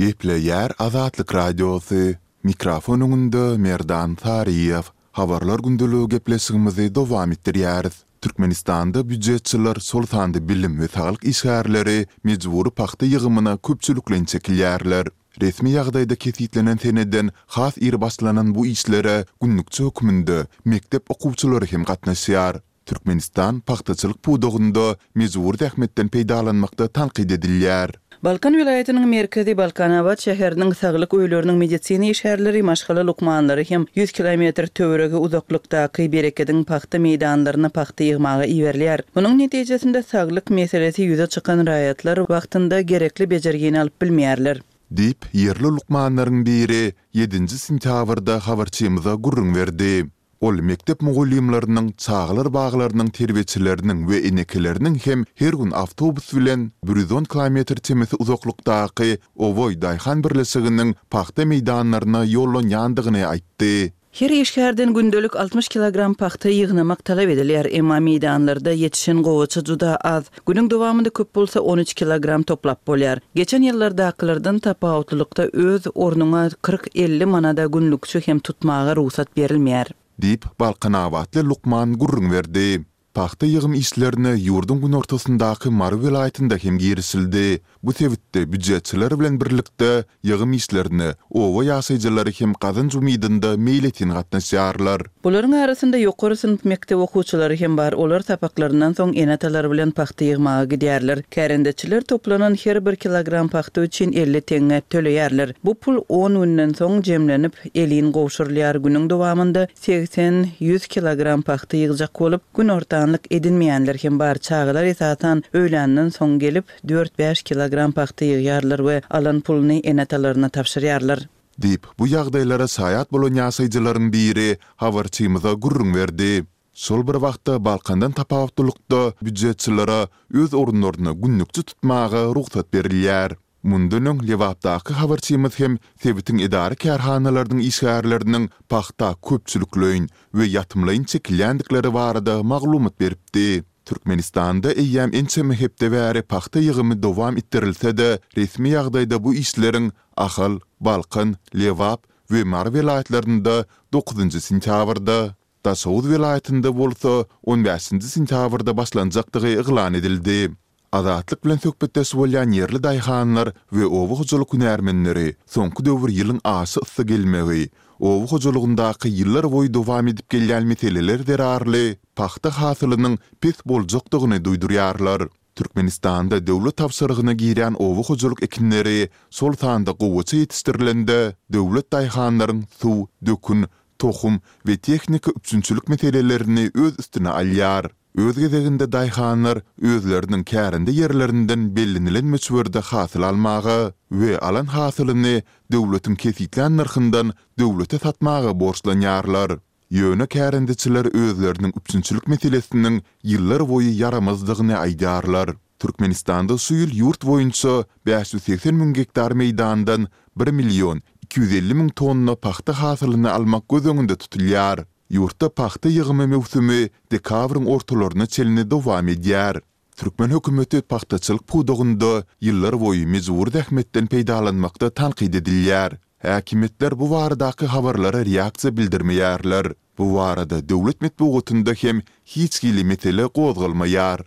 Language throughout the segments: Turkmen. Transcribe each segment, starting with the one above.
Gepleýär Azatlyk Radiosy, mikrofon öňünde Merdan Saryýew. Habarlar gündeligi gepleşigimizi dowam etdirýäris. Türkmenistanda býujetçiler, şol sanda bilim we saglyk işgärleri mejbury pagta ýygymyna köpçülikleýin çekilýärler. Resmi ýagdaýda kesgitlenen seneden has ir başlanan bu işlere günlükçi hökmünde mekdep okuwçylary hem gatnaşýar. Türkmenistan pagtaçylyk pudagynda mejbury zähmetden peýdalanmakda tankyt edilýär. Balkan welaýatynyň merkezi Balkanabat şäheriniň saglyk öýleriniň medisina işgärleri, maşgala lukmanlary hem ýüz kilometr töweregi uzaklykdaky Berekediň pagta meýdanlaryna pagta ýygmaga iberilýär. Munuň netijesinde saglyk meselesi ýüze çykan raýatlar wagtynda gerekli bejergini alyp bilmeýärler. Diýip, ýerli lukmanlaryň biri ýedinji sentýabrda habarçymyza gürrüň berdi. Ol mekdep mugallymlarynyň, çagalar baglarynyň terbiýeçileriniň we enekeleriniň hem her gün awtobus bilen bir ýüz on kilometr çemesi uzaklykdaky Oboý daýhan birleşiginiň pagta meýdanlaryna ýollanýandygyny aýtdy. Her işgärden gündelik altmyş kilogram pagta ýygnamak talap edilýär, emma meýdanlarda ýetişen gowaça juda az. Günüň dowamynda köp bolsa on üç kilogram toplap bolýar. Geçen ýyllardakylardan tapawutlylykda öz ornuňa kyrk-elli manada günlükçi hem tutmaga rugsat berilmeýär. Diýip, balkanabatly lukman gürrüň berdi. Pagta ýygym işlerine ýurduň günortasyndaky Mary welaýatynda hem girişildi. Bu sebitde býujetçiler bilen birlikde ýygym işlerine oba ýaşaýjylary hem gazanç umydynda meýletin gatnaşýarlar. Bularyň arasynda ýokary synp mekdep okuwçylary hem bar, olar sapaklaryndan soň ene-atalary bilen pagta ýygmaga gidýärler. Kärendeçiler toplanan her bir kilogram pagta üçin elli teňňe töleýärler. Bu pul on günden soň jemlenip, elin gowşurylýar, günüň dowamynda segsen, ýüz kilogram pagta ýygjak bolup, günortanlyk edinmeýänler hem bar, çagalar esasan öýländen soň gelip, Dört-bäş kilogram pagta ýygýarlar we alan puluny ene-atalaryna tabşyrýarlar. Diýip, bu ýagdaýlara şaýat bolan ýaşaýjylaryň biri habarçymyza gürrüň berdi. Şol bir wagtda, Balkandan tapawutlylykda, býujetçilere öz orunlaryny günlükçi tutmaga rugsat berilýär. Mundan öň Lebapdaky habarçymyz hem sebitiň edara-kärhanalarynyň işgärleriniň pagta köpçülikleýin we ýatymlaýyn çekilýändikleri barada maglumat beripdi. Türkmenistanda eýýäm ençeme hepde bäri pagta ýygymy dowam etdirilse-de, resmi ýagdaýda bu işleriň Ahal, Balkan, Lebap we Mary welaýatlarynda dokuzynjy sentýabrda, Daşoguz welaýatynda bolsa on bäşinji sentýabrda başlanjakdygy yglan edildi. Azatlyk bilen söhbetdeş bolýan ýerli daýhanlar we oba hojalyk hünärmenleri soňky döwür ýylyň aşa yssy gelmegi, oba hojalygyndaky ýyllarboýy dowam edip gelýän meseleler zerarly pagta hasylynyň pes boljakdygyny duýdurýarlar. Türkmenistanda döwlet tabşyrygyna girýän oba hojalyk ekinleri, şol sanda gowaça ýetişdirilende, döwlet daýhanlaryň suw, dökün, tohum we tehniki üpjünçilik meselelerini öz üstüne alýar. Öz gezeginde daýhanlar özleriniň kärende ýerlerinden bellenilen möçberde hasyl almaga we alan hasylyny döwletiň kesgitlän nyrhyndan döwlete satmaga borçlanýarlar. Ýöne kärendeçiler özleriniň üpjünçilik meselesiniň ýyllar boýy ýaramazdygyny aýdýarlar. Türkmenistanda şu ýyl ýurt boýunça bäş ýüz segsen müň gektar meýdandan bir million iki ýüz elli müň tonna pagta hasylyny almak göz öňünde tutulýar. Ýurtda pagta ýygymy möwsümi dekabryň ortalaryna çenli dowam edýär. Türkmen hökümeti pagtaçylyk pudagynda ýyllarboýy mejbury zähmetden peýdalanmakda tankyt edilýär. Häkimiýetler bu baradaky habarlara reaksiýa bildirmeýärler. Bu barada döwlet metbugatynda hem hiç hili mesele gozgalmaýar.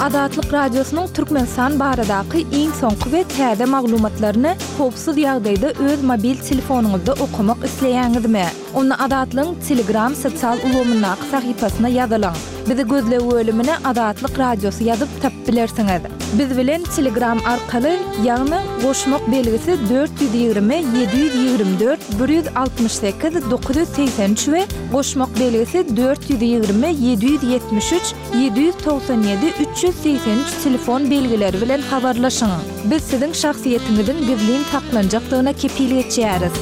Azatlyk Radiosynyň Türkmenistan baradaky iň soňky we täze maglumatlaryny howpsuz ýagdaýda öz mobil telefonyňyzda okamak isleýäňizmi? Onda Azatlygyň Telegram sosial ulgamyndaky sahypasyna ýazylyň. Bizi gözleg bölümine Azatlyk Radiosy ýazyp tapyp bilersiňiz. Biz bilen Telegram arkaly, ýagny goşmak belgisi dört ýüz ýigrimi, ýedi ýüz ýigrimi dört, bir ýüz altmyş sekiz, dokuz ýüz segsen üç we goşmak belgisi dört ýüz ýigrimi, ýedi ýüz ýetmiş üç, ýedi ýüz togsan ýedi üç ýüz segsen üç telefon belgileri bilen habarlaşyň. Biz siziň şahsyýetiňiziň gizlin saklanjakdygyna kepil geçýäris.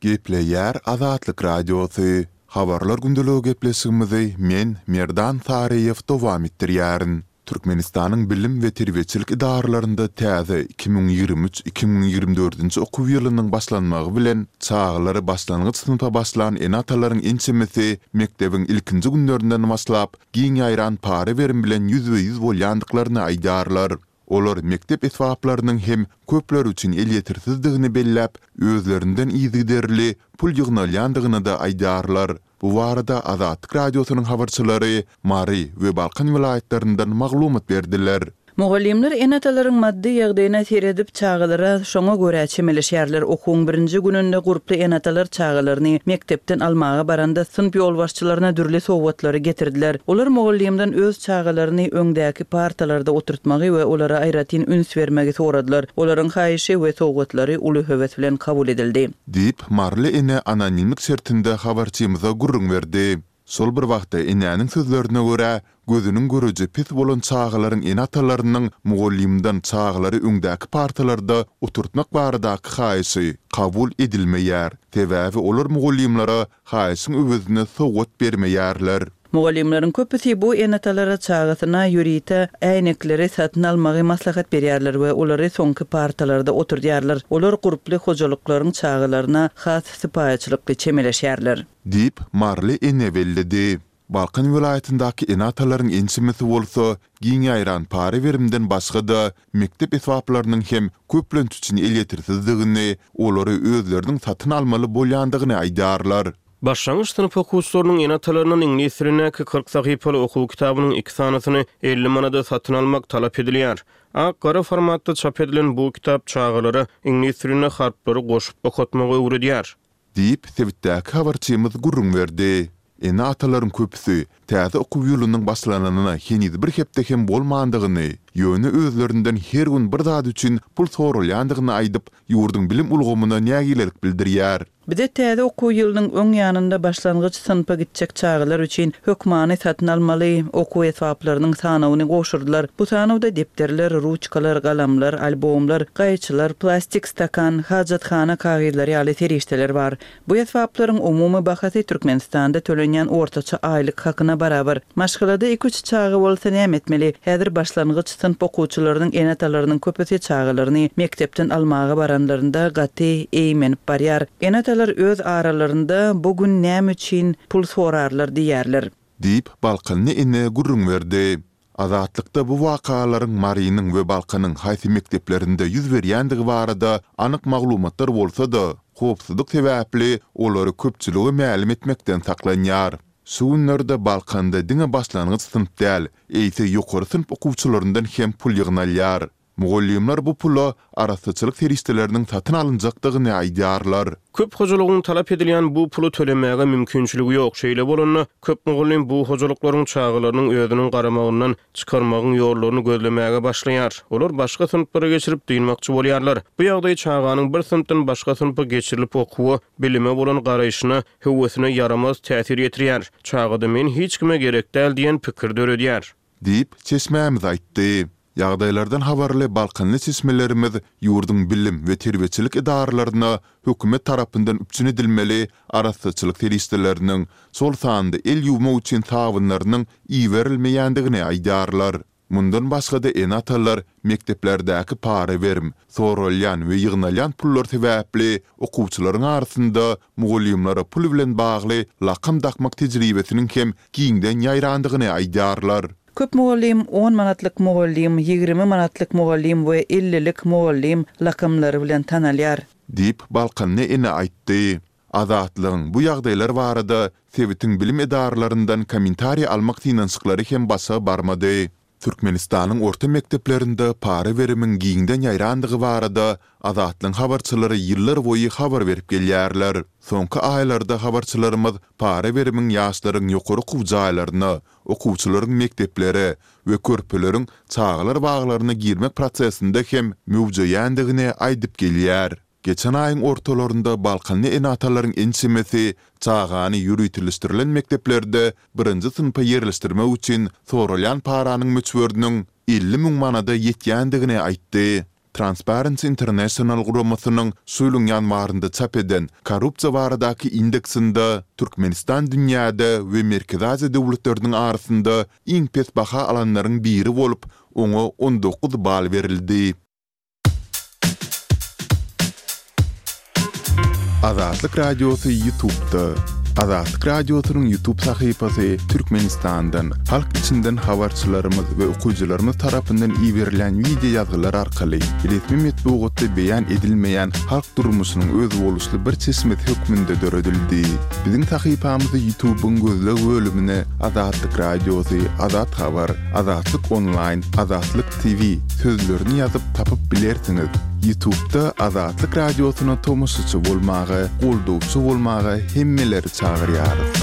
Gepleýär Azatlyk Radiosy, Habarlar gündeligi gepleşigimizi men, Merdan Saryýew dowam etdirýärin. Türkmenistanyň bilim we terbiýeçilik edaralarynda täze iki müň ýigrimi üç, iki müň ýigrimi dördünji okuw ýylynyň başlanmagy bilen, çagalary başlangyç synpa başlan ene-atalaryň ençemesi mekdebiň ilkinji günlerinden başlap, giň ýaýran para berim bilen ýüzbe-ýüz bolýandyklaryny aýdýarlar. Olar mekdep esbaplarynyň hem köpler üçin elýetersizdigini belläp, özlerinden yzygiderli pul ýygnalýandygyny-da aýdýarlar. Bu barada Azatlyk Radiosynyň habarçylary Mary we Balkan welaýatlaryndan maglumat berdiler. Mugallymlar ene-atalaryň maddy ýagdaýyna seredip, çagalara şoňa görä çemeleşýärler. Okuwyň birinji gününde gurply ene-atalar çagalaryny mekdepden almaga baranda, synp ýolbaşçylaryna dürli sowgatlary getirdiler. Olar mugallymdan öz çagalaryny öňdäki partalarda oturtmagy we olara aýratyn üns bermegi soradylar. Olaryň haýyşy we sowgatlary uly höwes bilen kabul edildi. Diýip, Maryly ene anonimlik şertinde habarçymyza gürrüň berdi. Şol bir wagtda enäniň sözlerine görä, gözüniň göreji pes bolan çagalaryň ene-atalarynyň mugallymdan çagalary öňdäki partalarda oturtmak baradaky haýyşy kabul edilmeýär, sebäbi olar mugallymlara Haýyşyň öwezine sowgat bermeýärler. Mugallymlaryň köpüsi bu ene-atalara çagasyna ýörite äýnekleri satyn almagy maslahat berýärler we olary soňky partalarda oturdýarlar. Olar gurply hojalyklaryň çagalaryna has sypaýyçylykly çemeleşýärler. Diýip, maryly ene belledi. Balkan welaýatyndaky ene-atalaryň ençemesi bolsa giň ýaýran para berimden başga-da, mekdep esbaplarynyň hem köplenç üçin elýetersizdigini, olary özleriniň satyn almaly bolýandygyny aýdýarlar. Başlangyç synp okuwçylarynyň ene-atalaryndan iňlis dilindäki kyrk sahypaly okuw kitabynyň iki sanysyny elli manada satyn almak talap edilýär. Ak-gara formatda çap edilen bu kitap çagalara iňlis dilinde harplary goşup okatmagy öwredýär. Diýip, sebitdäki habarçymyz gürrüň berdi. Ene-atalaryň köpüsi täze okuw ýylynyň başlananyna heniz bir hepde hem bolmandygyny, ýöne özlerinden her gün bir zat üçin pul soralýandygyny aýdyp, ýurduň bilim ulgamyna nägilelik bildirýär. Bize täze okuw ýylynyň öň ýanynda başlangyç synpa gitjek çagalar üçin hökmany satyn almaly okuw esbaplarynyň sanawyny gowşurdylar. Bu sanawda depderler, ruçkalar, galamlar, albomlar, gaýçylar, plastik stakan, hajathana kagyzlary ýaly serişdeler bar. Bu esbaplaryň umumy bahasy Türkmenistanda tölenýän ortaça aýlyk hakyna barabar. Maşgalada iki-üç çaga bolsa näme etmeli? Häzir başlangyç synp okuwçylarynyň ene-atalarynyň köpüsi çagalaryny mekdepden almaga baranlarynda gaty eýmenip barýar. Ene-atalar öz aralarynda Bu gün näme üçin pul sorarlar? diýýärler. Diýip, balkanly ene gürrüň berdi. Azatlykda bu wakalaryň Marynyň we Balkanyň haýsy mekdeplerinde ýüz berýändigi barada anyk maglumatlar bolsa-da, howpsuzlyk sebäpli olary köpçülige mälim etmekden saklanýar. Şu günlerde Balkanda diňe başlangyç synp däl, eýse ýokary synp okuwçylaryndan hem pul ýygnalýar. Mugallymlar bu pula arassaçylyk serişdeleriniň satyn alynjakdygyny aýdýarlar. Köp hojalygyň talap edilýän bu puly tölemäge mümkinçiligi ýok, şeýle bolanda, köp mugallym bu hojalyklaryň çagalarynyň özüniň garamagyndan çykarmagyň ýollaryny gözlemäge başlaýar. Olar başga synplara geçirip dynmakçy bolýarlar. Bu ýagdaý çaganyň bir synpdan başga synpa geçirilip okuwa, bilime bolan garaýşyna, höwesine ýaramaz täsir ýetirýär. Çagada men hiç kime gerek däl diýen pikir döredýär. Diýip, çeşmämiz aýtdy. Ýagdaýlardan habarly balkanly çeşmelerimiz ýurduň bilim we terbiýeçilik edaralaryna hökümet tarapyndan üpjün edilmeli arassaçylyk serişdeleriniň, şol sanda el ýuwmak üçin sabynlarynyň iberilmeýändigini aýdýarlar. Mundan başga-da ene-atalar mekdeplerdäki para berim, soralýan we ýygnalýan pullar sebäpli okuwçylaryň arasynda Mugallymlara pul bilen bagly lakam dakmak tejribesiniň hem giňden ýaýrandygyny aýdýarlar. Köp mugallym, on manatlyk mugallym, ýigrimi manatlyk mugallym we ellilik mugallym lakamlary bilen tanalýar. Diýip, Balkanly ene aýtdy. Azatlygyň bu ýagdaýlar barada sebitiň bilim edaralaryndan kommentariý almak synanyşyklary hem başa barmady. Türkmenistanyň orta mekdeplerinde para berimiň giňden ýaýrandygy barada Azatlygyň habarçylary ýyllar boýy habar berip gelýärler. Soňky aýlarda habarçylarymyz para berimiň ýaşlaryň ýokary okuw jaýlaryna, okuwçylaryň mekdeplere we körpeleriň çagalar baglaryna girmek prosesinde hem möwjeýändigini aýdyp gelýär. Geçen aýyň ortalarynda balkanly ene-atalaryň ençemesi çagany ýöriteleşdirilen mekdeplerde birinji synpa ýerleşdirmek üçin soralýan paranyň möçberiniň elli müň manada ýetýändigini aýtdy. Transparency International guramasynyň şu ýylyň ýanwarynda çap eden Korrupsiýa baradaky indeksinde Türkmenistan dünýäde we Merkezi Aziýa döwletleriniň arasynda iň pes baha alanlaryň biri bolup, oňa on dokuz bal berildi. Azatlyk Radiosy Ýutubda. Azatlyk Radiosynyň Ýutub sahypasy Türkmenistandan, halk içinden habarçylarymyz we okyjylarymyz tarapyndan iberilen wideo ýazgylar arkaly resmi metbugatda beýan edilmeýän halk durmuşynyň özboluşly bir çeşmesi hökmünde döredildi. Biziň sahypamyzy Ýutubyň gözleg bölümine Azatlyk Radiosy, Azat Habar, Azatlyk Onlaýn, Azatlyk TV sözlerini ýazyp tapyp bilersiňiz. Ýutubda Azatlyk Radiosyna tomaşaçy bolmaga, goldawçy bolmaga hemmeleri çagyrýarys.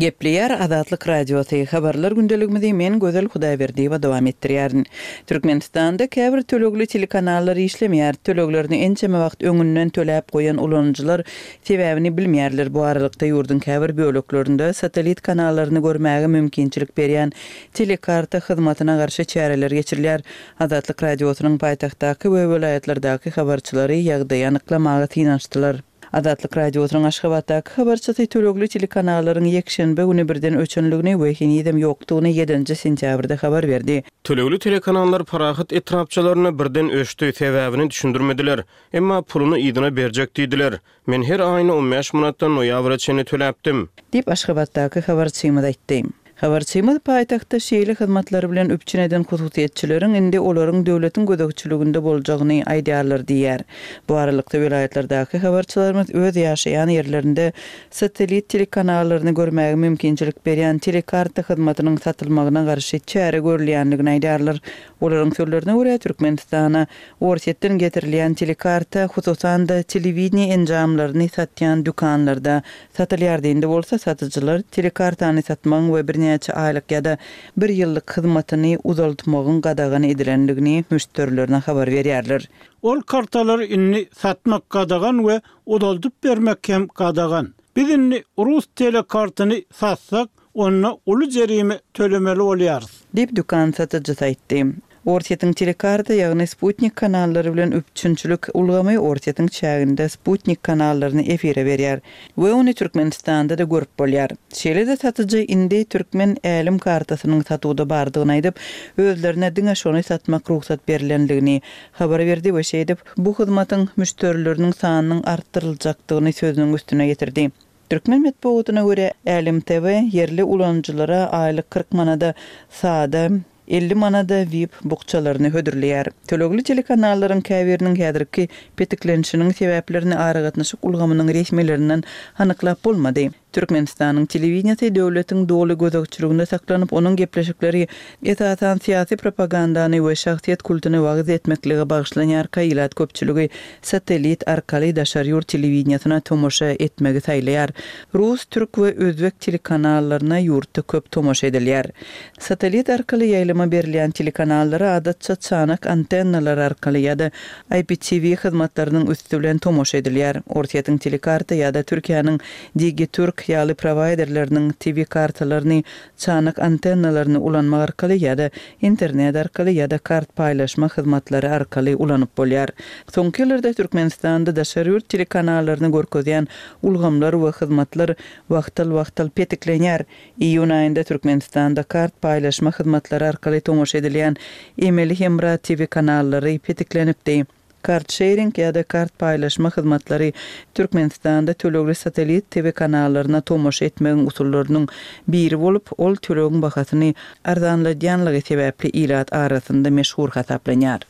Gepleýär Azatlyk Radiosy, Habarlar gündeligimizi men Gözel Hudaýberdiýewa dowam etdirýärin. Türkmenistanda käbir tölegli telekanallar işlemeýär. Töleglerini ençeme wagt öňünden töläp goýan ulanyjylar Sebäbini bilmeýärler. Bu aralykda ýurduň käbir böleklerinde satellit kanallaryny görmäge mümkinçilik berýän telekarta hyzmatyna garşy çäreler geçirilýär. Azatlyk Radiosynyň paýtagtdaky we welaýatlardaky habarçylary ýagdaýy anyklamaga synanyşdylar. Azatlyk Radiosynyň Aşgabatdaky habarçysy tölegli telekanallaryň ýekşenbe güni birden öçendigini we henizem ýokdugyny ýedinji sentýabrda habar berdi. Tölegli telekanallar parahat etrapçalarynda birden öçdi, sebäbini düşündirmediler. Emma puluny yzyna berjek diýdiler. Men her aýyny on bäş manatdan noýabra çenli töläpdim. Diýip, Aşgabatdaky habarçymyz aýtdy. Habarçymyz paýtagtda şeýle hyzmatlary bilen üpjün eden hususyýetçileriň indi olaryň döwletiň gözegçiliginde boljagyny aýdýarlar diýýär. Bu aralykda, welaýatlardaky habarçylarymyz öz ýaşaýan ýerlerinde satellit telekanallaryny görmäge mümkinçilik berýän telekarta hyzmatynyň satylmagyna garşy çäre görülýändigini aýdýarlar. Olaryň sözlerine görä, Türkmenistana Orsýetden getirilýän telekarta, hususan-da, telewideniýe enjamlaryny satýan dükanlarda satylýardy, indi bolsa satyjylar telekartany satmagyň we birnäçe aýlyk ýa-da bir ýyllyk hyzmatyny uzaltmagyň gadagan edilendigini müşderilerine habar berýärler. Ol kartalary indi satmak gadagan we uzaldyp bermek hem gadagan. Biz indi rus telekartyny satsak, onda uly jerime tölemeli bolýarys. Diýip, dükan satyjysy aýtdy. Orsýetiň telekarta, ýagny sputnik kanallary bilen üpjünçilik ulgamy Orsýetiň çäginde sputnik kanallaryny efire berýär we ony Türkmenistanda-da görüp bolýar. Şeýle-de satyjy indi Türkmen Älim kartasynyň satuwda bardygyny aýdyp, özlerine diňe şony satmak rugsat berilendigini habar berdi we şeýdip, bu hyzmatyň müşderileriniň sanynyň artdyryljakdygyny sözüniň üstüne ýetirdi. Türkmen metbugatyna görä, Älim TV ýerli ulanyjylara aýlyk kyrk manada sada, elli manada vip bukjalaryny hödürleýär. Tölegli telekanallaryň käbiriniň häzirki petiklenişiniň sebäplerini aragatnaşyk ulgamynyň resmilerinden anyklap bolmady. Türkmenistanyň telewideniýesi döwletiň doly gözegçiliginde saklanyp, onuň gepleşikleri, esasan, syýasy propagandany we şahsyýet kultuny wagyz etmeklige bagyşlanýarka ilat köpçüligi satellit arkaly daşary ýurt telewideniýesine tomaşa etmegi saýlaýar. Rus, türk we özbek telekanallaryna ýurtda köp tomaşa edilýär. Satellit arkaly ýaýlyma berilýän telekanallara adatça çanak antennalary arkaly ýa-da IPTV hyzmatlarynyň üsti bilen tomaşa edilýär. Orsýetiň Telekarta ýa-da Türkiýäniň Digiturk ýaly prowaýderleriniň TV-kartalaryny Çanak antennalaryny ulanmak arkaly ýa-da internet arkaly ýa-da kart paýlaşma hyzmatlary arkaly ulanyp bolýar. Soňky ýyllarda Türkmenistanda daşary ýurt telekanallaryny görkezýän ulgamlar we hyzmatlar wagtal-wagtal petiklenýär. Iýun aýynda Türkmenistanda kart paýlaşma hyzmatlary arkaly tomaşa edilýän emeli hemra TV-kanallary petiklenipdi. Kartsheýring ýa-da kart paýlaşma hyzmatlary Türkmenistanda tölegli satellit TV kanallaryna tomaşa etmegiň usullarynyň biri bolup, ol tölegiň bahasyny arzanladýanlygy sebäpli ilat arasynda meşhur hasaplanýar.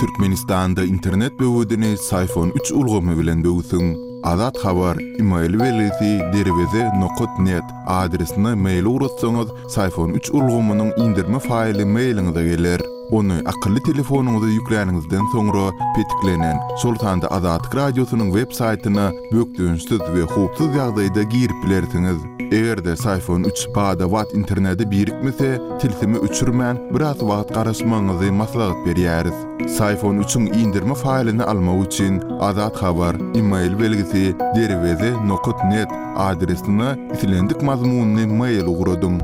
Türkmenistanda internet böwedini Syfon üç ulgamy bilen böwsüň. Azat Habar, email belgisi, derweze, nokat net, adresine mail ugratsaňyz, Syphone üç ulgamynyň inderme faýly mailiňize geler. Ony akylly telefonyňyza ýükläniňizden soňra petiklenen, şol sanda Azatlyk Radiosynyň web saýtyna bökdençsiz we howpsuz ýagdaýda girip bilersiňiz. Eger-de Syphone üç bada-bat internete birikmese, tilsimi öçürmän, biraz wagt garaşmagyňyzy maslahat berýäris. Syfon üçiň indirme faýlyny almak üçin Azat Habar, email belgisi, derweze, nokat, net, adresine islendik mazmunly mail ugradyň.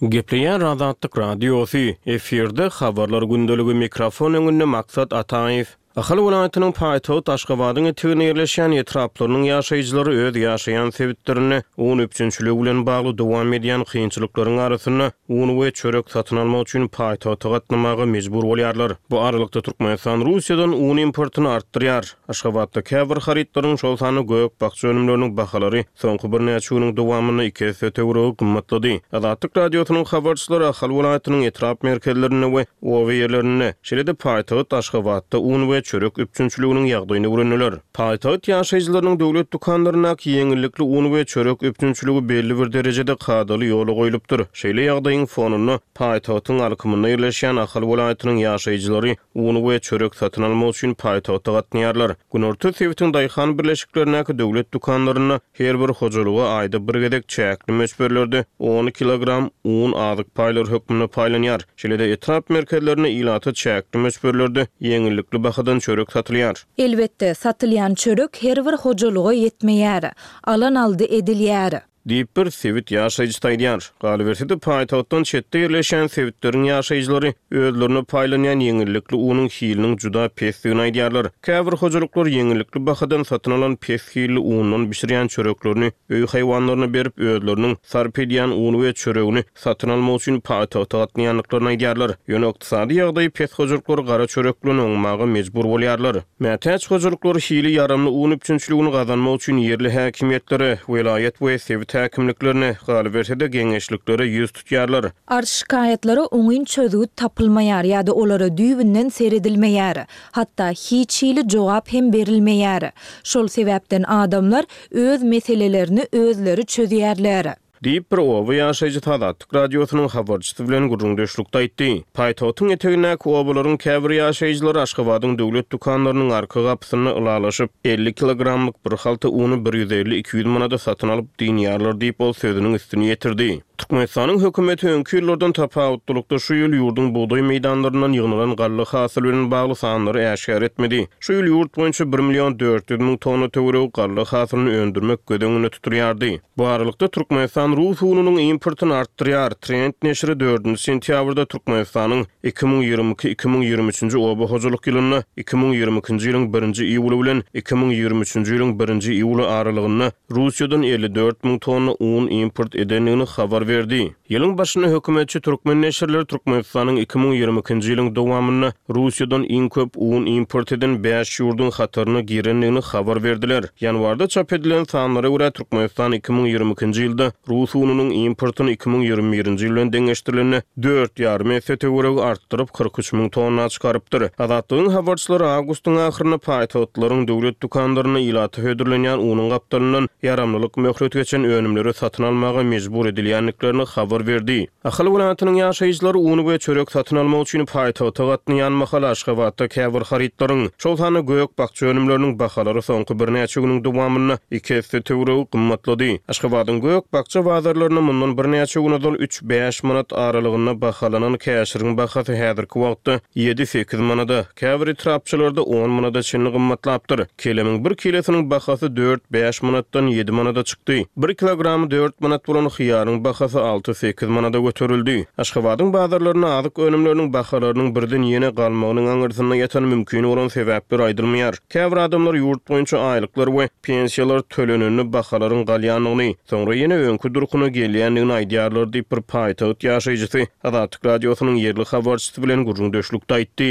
Gepleýär Azatlyk Radiosy, efirde Habarlar gündeligi, mikrofon öňünde Maksat Ataýew. Ahal welaýatynyň paýtagt Aşgabadyň eteginde ýerleşýän etraplarynyň ýaşaýjylary öz ýaşaýan sebitlerinde un üpjünçiligi bilen bagly dowam edýän kynçylyklaryň arasynda un we çörek satyn almak üçin paýtagta gatnamaga mejbur bolýarlar. Bu aralykda Türkmenistan Russiýadan un importyny artdyrýar. Aşgabatda käbir harytlaryň, şol sanda gök-bakja önümleriniň bahalary Soňky birnäçe günüň dowamynda iki esse töweregi gymmatlady. Azatlyk Radiosynyň habarçylary Ahal welaýatynyň etrap merkezlerinde we oba ýerlerinde, şeýle-de paýtagt Aşgabatda un we çörek üpjünçiliginiň ýagdaýyny öwrendiler. Paýtagt ýaşaýjylarynyň döwlet dükanlaryndaky ýeňillikli un we çörek üpjünçiligi belli bir derejede kadaly ýola goýlupdyr. Şeýle ýagdaýyň fonunda, paýtagtyň alkymynda ýerleşýän Ahal welaýatynyň ýaşaýjylary Un we çörek satyn almak üçin paýtagta gatnaýarlar. Günorta sebitiň daýhan birleşiklerindäki döwlet dükanlarynda her bir hojalyga aýda bir gezek çäkli möçberlerde on kilogram un azyk paýlary hökmünde paýlanýar. Şeýle-de etrap merkezlerinde ilata çäkli möçberlerde ýeňillikli bahadan çörek satylýar. Elbetde, satylýan çörek her bir hojalyga ýetmeýär. Alan-aldy edilýär. Diýip, bir sebit ýaşaýjysy aýdýar. Galyberse-de, paýtagtdan çetde ýerleşýän sebitleriň ýaşaýjylary özlerine paýlanýan ýeňillikli unuň hiliniň juda pesdigini aýdýarlar. Käbir hojalyklar ýeňillikli bahadan satyn alan pes hilli undan bişirýän çöreklerini öý haýwanlaryna berip, özleriniň sarp edýän uny we çöregini satyn almak üçin paýtagta gatnaýandyklaryny aýdýarlar. Ýöne ykdysady ýagdaýy pes hojalyklar gara çörek bilen oňmaga mejbur bolýarlar. Mätäç hojalyklar hili ýaramly un üpjünçiligini gazanmak üçin ýerli häkimiýetlere, welaýat we sebit häkimliklerine, galyberse-de geňeşliklere ýüz tutýarlar. Arz-şikaýatlara oňyn çözgüt tapylmaýar ýa-da olara düýbünden seredilmeýär. Hatda hiç hili jogap hem berilmeýär. Şol sebäpden adamlar öz meselelerini özleri çözýärler. Diýip, bir oba ýaşaýjysy Azatlyk Radiosynyň habarçysy bilen gürrüňdeşlikde aýtdy. Paýtagtyň etegindäki obalaryň käbir ýaşaýjylary Aşgabadyň döwlet dükanlarynyň arka gapysynda ylalaşyp, elli kilogramlyk bir halta uny bir ýüz elli-iki ýüz manada satyn alyp dynýarlar diýip, ol sözüniň üstüni ýetirdi. Türkmenistanyň hökümeti öňki ýyllardan tapawutlylykda şu ýyl ýurduň bugdaý meýdanlaryndan ýygnalan galla hasyly bilen bagly sanlary äşgär etmedi. Şu ýyl ýurt boýunça bir million dört ýüz müň tonna töweregi galla hasylyny öndürmek göz öňünde tutulýardy. Bu aralykda, Türkmenistan rus ununyň importyny artdyrýar. Trend neşiri dördünji sentýabrda Türkmenistanyň iki müň ýigrimi iki iki müň ýigrimi üçünji oba hojalyk ýylynda iki müň ýigrimi ikinji ýylyň birinji iýuly bilen iki müň ýigrimi üçünji ýylyň birinji iýuly aralygynda Russiýadan elli dört müň tonna un import edendigini habar berdi. Ýylyň başynda hökümetçi türkmen neşirleri Türkmenistanyň iki müň ýigrimi ikinji ýylyň dowamynda Russiýadan iň köp un import eden bäş ýurduň hataryna girendigini habar berdiler. Ýanwarda çap edilen sanlara görä, Türkmenistan iki müň ýigrimi ikinji ýylda rus ununyň importyny iki müň ýigrimi birinji ýyl bilen deňeşdirilende dört ýarym esse töweregi artdyrdy. artdyryp, kyrk üç müň tonna çykarypdyr. Azatlygyň habarçylary awgustyň ahyrynda paýtagtlaryň döwlet dükanlarynda ilata hödürlenýän unuň gapdalyndan ýaramlylyk möhleti geçen önümleri satyn almaga mejbur edilýändiklerini habar berdi. Ahal welaýatynyň ýaşaýjylary un we çörek satyn almak üçin paýtagta gatnaýan mahaly Aşgabatda käbir harytlaryň, şol sanda gök-bakja önümleriniň bahalary soňky birnäçe günüň dowamynda iki esse töweregi gymmatlady. Aşgabadyň gök-bakja bazarlarynda mundan birnäçe gün ozal üç. Bäş manat aralygynda bahalanan käşiriň bahasy häzirki wagtda ýedi-sekiz manada, käbir etrapçalarda on manada çenli gymmatlapdyr. Kelemiň bir kilosiniň bahasy dört-bäş manatdan ýedi manada çykdy. Bir kilogramy dört manat bolan hyýaryň bahasy alty-sekiz manada göterildi. Aşgabadyň bazarlarynda azyk önümleriniň bahalarynyň birden ýene galmagynyň aňyrsynda ýatan mümkin bolan sebäpler aýdylmaýar. Käbir adamlar ýurt boýunça aýlyklar we pensiýalar tölenende bahalaryň galýandygyny, soňra ýene öňki durkuna gelýändigini aýdýarlar diýip, bir paýtagt ýaşaýjysy Azatlyk Radiosynyň ýerli habarçysy bilen gürrüňdeşlikde aýtdy.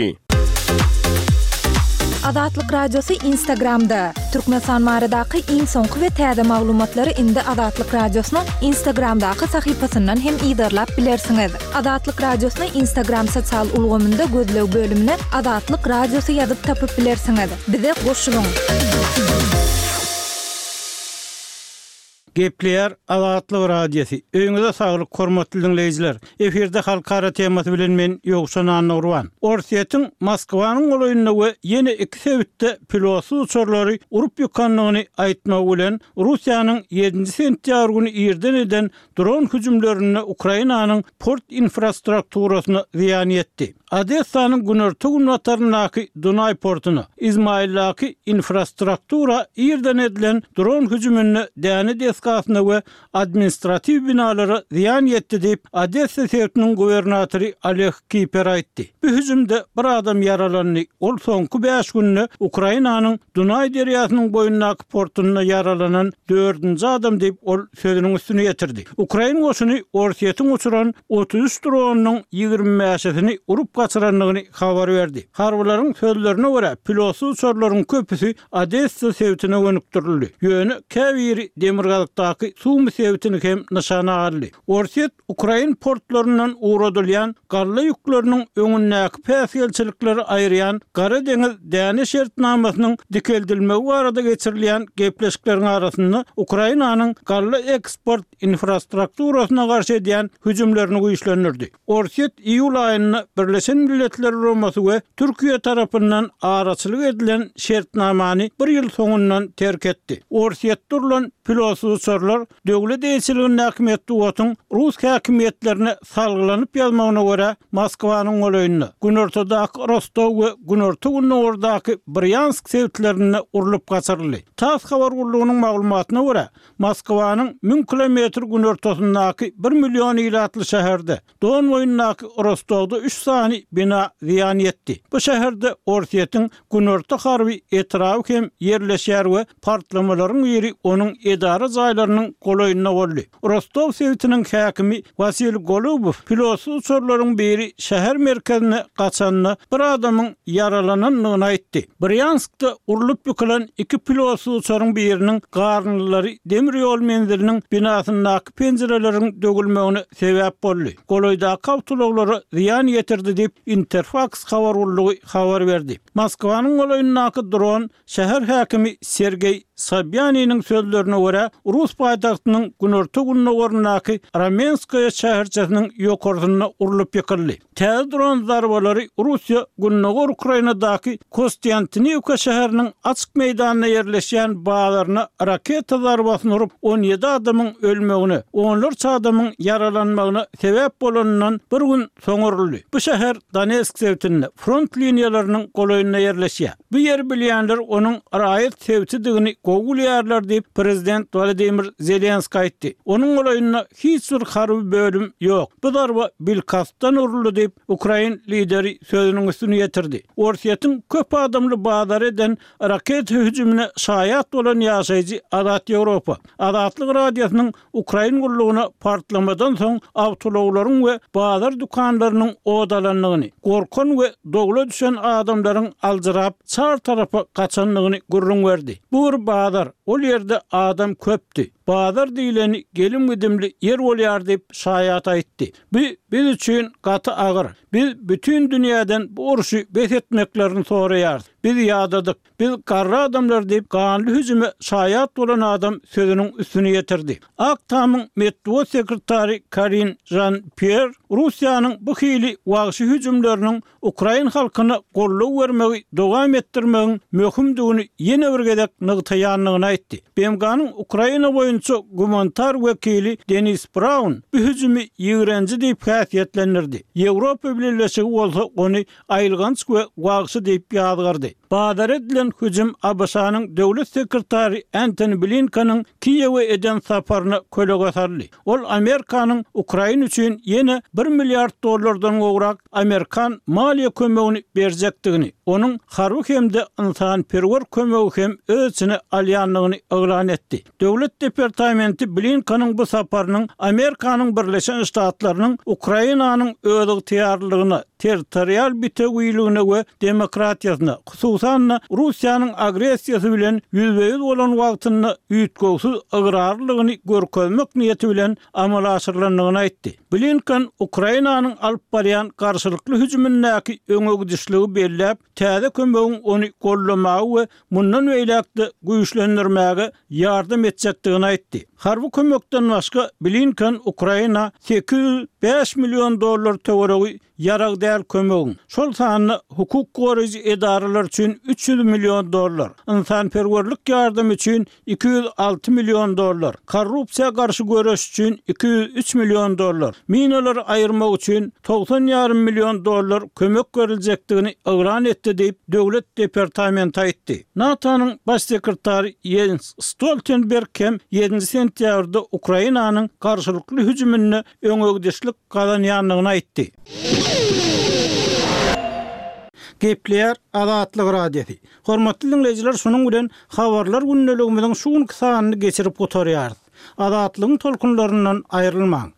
Azatlyk Radiosy Instagramda, Türkmenistan baradaky iň soňky we täze maglumatlary indi Azatlyk Radiosynyň Instagramdaky sahypasyndan hem yzarlap bilersiňiz. Azatlyk Radiosyny Instagram sosial ulgamynda gözleg bölümine Azatlyk Radiosy ýazyp tapyp bilersiňiz. Bize goşulyň! Gepleýär Azatlyk Radiosy. Öýüňize saglyk, hormatly diňleýjiler! Efirde halkara temasy bilen men, Ýowşan Annagurban. Orsýetiň Moskwanyň golaýynda we ýene iki sebitde pilotsyz uçarlary urup ýykandygyny aýtmagy bilen, Russiýanyň ýedinji sentýabr güni irden eden Dron hüjümlerinde Ukrainanyň port infrastrukturasyna zyýan ýetdi. Odessanyň günorta-günbataryndaky Dunaý portuna, Izmaildaky infrastruktura irden edilen dron hüjüminde däne desgasyna we administratiw binalara zyýan ýetdi diýip, Odessa sebtiniň gubernatory Oleg Kiper aýtdy. Bu hüjümde bir adam ýaralandy, ol soňky bäş günde Ukrainanyň Dunaý derýasynyň boýundaky portunda ýaralanan dördünji adam diýip, ol sözüniň üstüni ýetirdi. Ukrain goşuny Orsýetiň uçuran otuz üç dronynyň ýigrimi bäşisini urup gaçyrandygyny habar berdi. Harbylaryň sözlerine görä, pilotsyz uçarlaryň köpüsi Odessa sebitine gönükdirildi. Ýöne käbiri demirgazykdaky Sumy sebitini hem nyşana aldy. Orsýet Ukrain portlaryndan ugradylýan galla ýükleriniň öňündäki päsgelçilikleri aýyrýan Gara deňiz däne şertnamasynyň dikeldilmegi barada geçirilýän gepleşikleriň arasynda Ukrainanyň galla eksport infrastrukturasyna garşy edýän hüjümlerini güýçlendirdi. Orsýet iýul aýynda Birleşen Milletler Guramasy we Türkiýe tarapyndan araçylyk edilen şertnamany bir ýyl soňundan terk etdi. Orsýetde urlan pilotsuçarlar Döwlet ilçiligindäki metbugatyň rus häkimiýetlerine salgylanyp ýazmagyna görä, Moskwanyň golaýynda, günortadaky Rostow we günorta-gündogardaky Brýansk sebitlerinde urlup gaçyryldy. Tass habar gullugynyň maglumatyna görä, Moskwanyň müň kilometr günortasyndaky bir million ilatly şäherde, Dongoýundaky Rostowda üç sany bina zyýan ýetdi. Bu şäherde Orsýetiň Günorta harby etraby hem ýerleşýär we partlamalaryň biri onuň edara jaýlarynyň golaýynda boldy. Rostow sebitiniň häkimi Wasil Golubow pilotsyz uçarlaryň biri şäher merkezine gaçanda bir adamyň ýaralanandygyny aýtdy. Brýanskda urlup ýykylan iki pilotsyz uçaryň biriniň garynlylary demir ýol menziliniň binasyndaky penjireleriň döwülmegine sebäp boldy, golaýdaky awtoulaglara zyýan ýetirdi diýip, Interfaks habar gullugy habar berdi. Moskwanyň golaýyndaky dron şäher häkimi Sergeý Sobýaniniň sözlerine görä, rus paýtagtynyň günorta-gündogaryndaky Ramenskoýe şäherçesiniň ýokarsynda urlup ýykyldy. Täze dron zarbalary Russiýa gündogar Ukrainadaky Kostýantiniwka şäheriniň açyk meýdanda ýerleşýän bazaryna raketa zarbasyny urup, on ýedi adamyň ölmegine, onlarça adamyň ýaralanmagyna sebäp bolanyndan bir gün soň uruldy. Bu şäher Donetsk sebitinde, front liniýalarynyň golaýynda ýerleşýär. Bu ýeri bilýänler onuň raýat sebitidigini gowy bilýärler diýip, prezident Wolodymyr Zelenskiý aýtdy. Onuň golaýynda Hiç bir harby bölüm ýok. Bu zarba bilkastdan uruldy diýip, ukrain lideri sözüniň üstüni ýetirdi. Orsýetiň köp adamly bazary eden raketa hüjümine şaýat bolan ýaşaýjy Azat Ýewropa, Azatlyk Radiosynyň ukrain gullugyna partlamadan soň awtoulaglaryň we bazar dükanlarynyň od alandygyny, gorkan we dowla düşen adamlaryň aljyrap, çar tarapa gaçandygyny gürrüň berdi. Bu bir bazar, ol ýerde adam köpdi. Bazar diýleni gelim-gidimli ýer bolýar diýip, şaýat aýtdy. Bu biz üçin gaty agyr. Biz bütin dünýäden bu urşy bes etmeklerini soraýarys. Biz ýadadyk. Biz garry adamlar diýip, ganly hüjüme şaýat bolan adam sözüniň üstüni ýetirdi. Ak tamyň metbugat sekretary Karin Žan-Pýer Russiýanyň bu hili wagşy hüjümleriniň ukrain halkyna goldaw bermegi dowam etdirmegiň möhümdigini ýene bir gezek nygtaýandygyny aýtdy. BMG-niň Ukraina boýunça gumanitar wekili Denis Braun bu hüjümi ýigrenji diýip häsiýetlendirdi, Ýewropa Bileleşigi bolsa ony aýylganç we wagşy diýip ýazgardy. Bazar edilen hüjüm ABŞ-nyň Döwlet sekretary Entoni Blinkeniň Kiýewe eden saparyna kölege saldy. Ol Amerikanyň Ukraina üçin ýene bir milliard dollardan gowrak amerikan maliýe kömegini berjekdigini, onuň harby hem-de ynsanperwer kömegi hem öz içine alýandygyny yglan etdi. Döwlet departamenti Blinkeniň bu saparynyň Amerikanyň Birleşen Ştatlarynyň Ukrainanyň özygtyýarlylygyna, territorial bitewiligine we demokratiýasyna, hususan-da, Russiýanyň agressiýasy bilen ýüzbe-ýüz bolan wagtynda üýtgewsiz ygrarlylygyny görkezmek niýeti bilen amala aşyrylandygyny aýtdy. Blinken Ukrainanyň alyp barýan garşylykly hüjümindäki öňegidişligi belläp, täze kömegiň ony goldamaga we mundan beýläk-de güýçlendirmäge ýardam etjekdigini aýtdy. Harby kömekden başga, Blinken Ukraina sekiz ýüz bäş million dollar töweregi ýarag däl kömegiň, şol sanda hukuk goraýjy edaralar üçin üç ýüz million dollar, ynsanperwerlik ýardamy üçin iki ýüz alty million dollar, korrupsiýa garşy göreş üçin iki ýüz üç million dollar, minalary aýyrmak üçin togsan ýarym million dollar kömek beriljekdigini yglan etdi diýip, Döwlet departamenti aýtdy. NATO-nyň Baş sekretary Ýens Stoltenberg hem ýedinji sentýabrda Ukrainanyň garşylykly hüjüminde öňegidişlik gazanýandygyny aýtdy. Gepleýär Azatlyk Radiosy. Hormatly diňleýjiler şunuň bilen Habarlar gündeligimiziň şu günki sanyny geçirip gutarýarys. Azatlygyň tolkunlaryndan aýrylmaň!